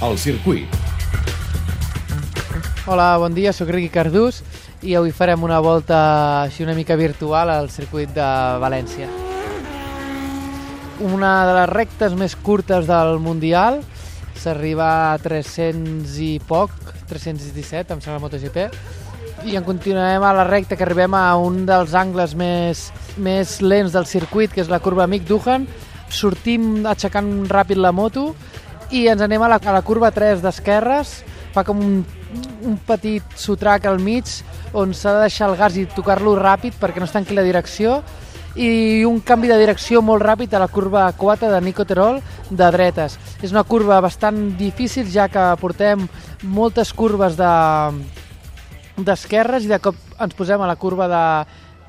el circuit. Hola, bon dia, sóc Riqui Cardús i avui farem una volta així una mica virtual al circuit de València. Una de les rectes més curtes del Mundial, s'arriba a 300 i poc, 317, em sembla MotoGP, i en continuem a la recta que arribem a un dels angles més, més lents del circuit, que és la curva Amic Duhan, sortim aixecant ràpid la moto i ens anem a la, a la curva 3 d'esquerres, fa com un, un petit sotrac al mig on s'ha de deixar el gas i tocar-lo ràpid perquè no es tanqui la direcció i un canvi de direcció molt ràpid a la curva 4 de Nico Terol de dretes. És una curva bastant difícil ja que portem moltes curves de d'esquerres i de cop ens posem a la curva de,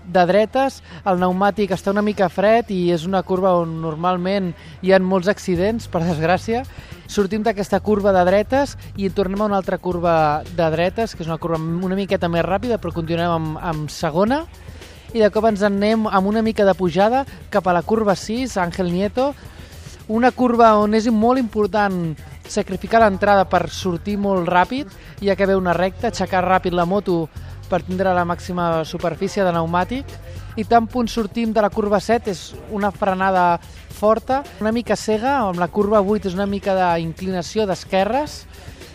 de dretes, el pneumàtic està una mica fred i és una curva on normalment hi ha molts accidents, per desgràcia. Sortim d'aquesta curva de dretes i tornem a una altra curva de dretes, que és una curva una miqueta més ràpida, però continuem amb, amb segona. I de cop ens anem amb una mica de pujada cap a la curva 6, Àngel Nieto, una curva on és molt important sacrificar l'entrada per sortir molt ràpid, ja que ve una recta, aixecar ràpid la moto per tindre la màxima superfície de pneumàtic. I tan punt sortim de la curva 7 és una frenada forta, una mica cega, amb la curva 8 és una mica d'inclinació d'esquerres,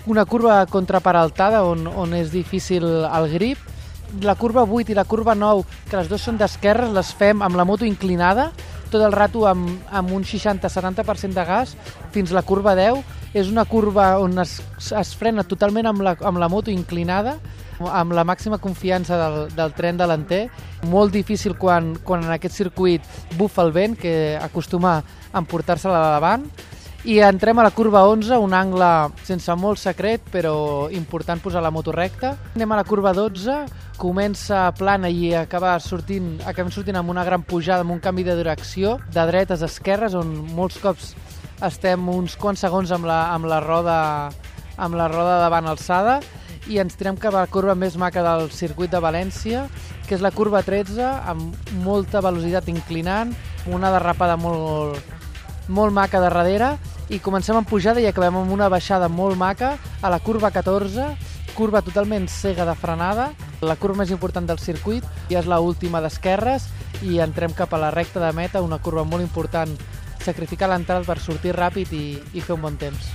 una curva contraparaltada on, on és difícil el grip, la curva 8 i la curva 9, que les dues són d'esquerres, les fem amb la moto inclinada, tot el rato amb, amb un 60-70% de gas, fins la curva 10. És una curva on es, es frena totalment amb la, amb la moto inclinada, amb la màxima confiança del, del tren delanter. Molt difícil quan, quan en aquest circuit bufa el vent, que acostuma a emportar-se-la de davant. I entrem a la curva 11, un angle sense molt secret, però important posar la moto recta. Anem a la curva 12, comença plana i acaba sortint, acabem sortint amb una gran pujada, amb un canvi de direcció, de dretes a esquerres, on molts cops estem uns quants segons amb la, amb la roda amb la roda davant alçada i ens tirem cap a la curva més maca del circuit de València, que és la curva 13, amb molta velocitat inclinant, una derrapada molt, molt maca de darrere, i comencem amb pujada i acabem amb una baixada molt maca a la curva 14, curva totalment cega de frenada, la curva més important del circuit, i és la última d'esquerres, i entrem cap a la recta de meta, una curva molt important, sacrificar l'entrada per sortir ràpid i, i fer un bon temps.